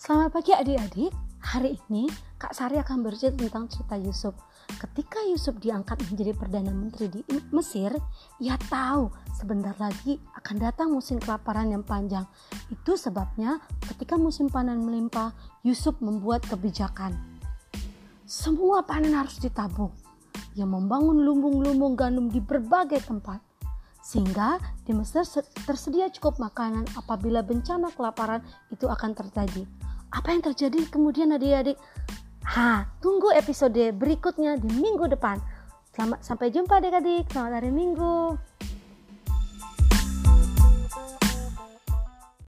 Selamat pagi adik-adik. Hari ini Kak Sari akan bercerita tentang cerita Yusuf. Ketika Yusuf diangkat menjadi perdana menteri di Mesir, ia tahu sebentar lagi akan datang musim kelaparan yang panjang. Itu sebabnya ketika musim panen melimpah, Yusuf membuat kebijakan. Semua panen harus ditabung. Ia membangun lumbung-lumbung gandum di berbagai tempat sehingga di Mesir tersedia cukup makanan apabila bencana kelaparan itu akan terjadi apa yang terjadi? Kemudian adik-adik ha tunggu episode berikutnya di minggu depan. Selamat sampai jumpa adik-adik. Selamat hari minggu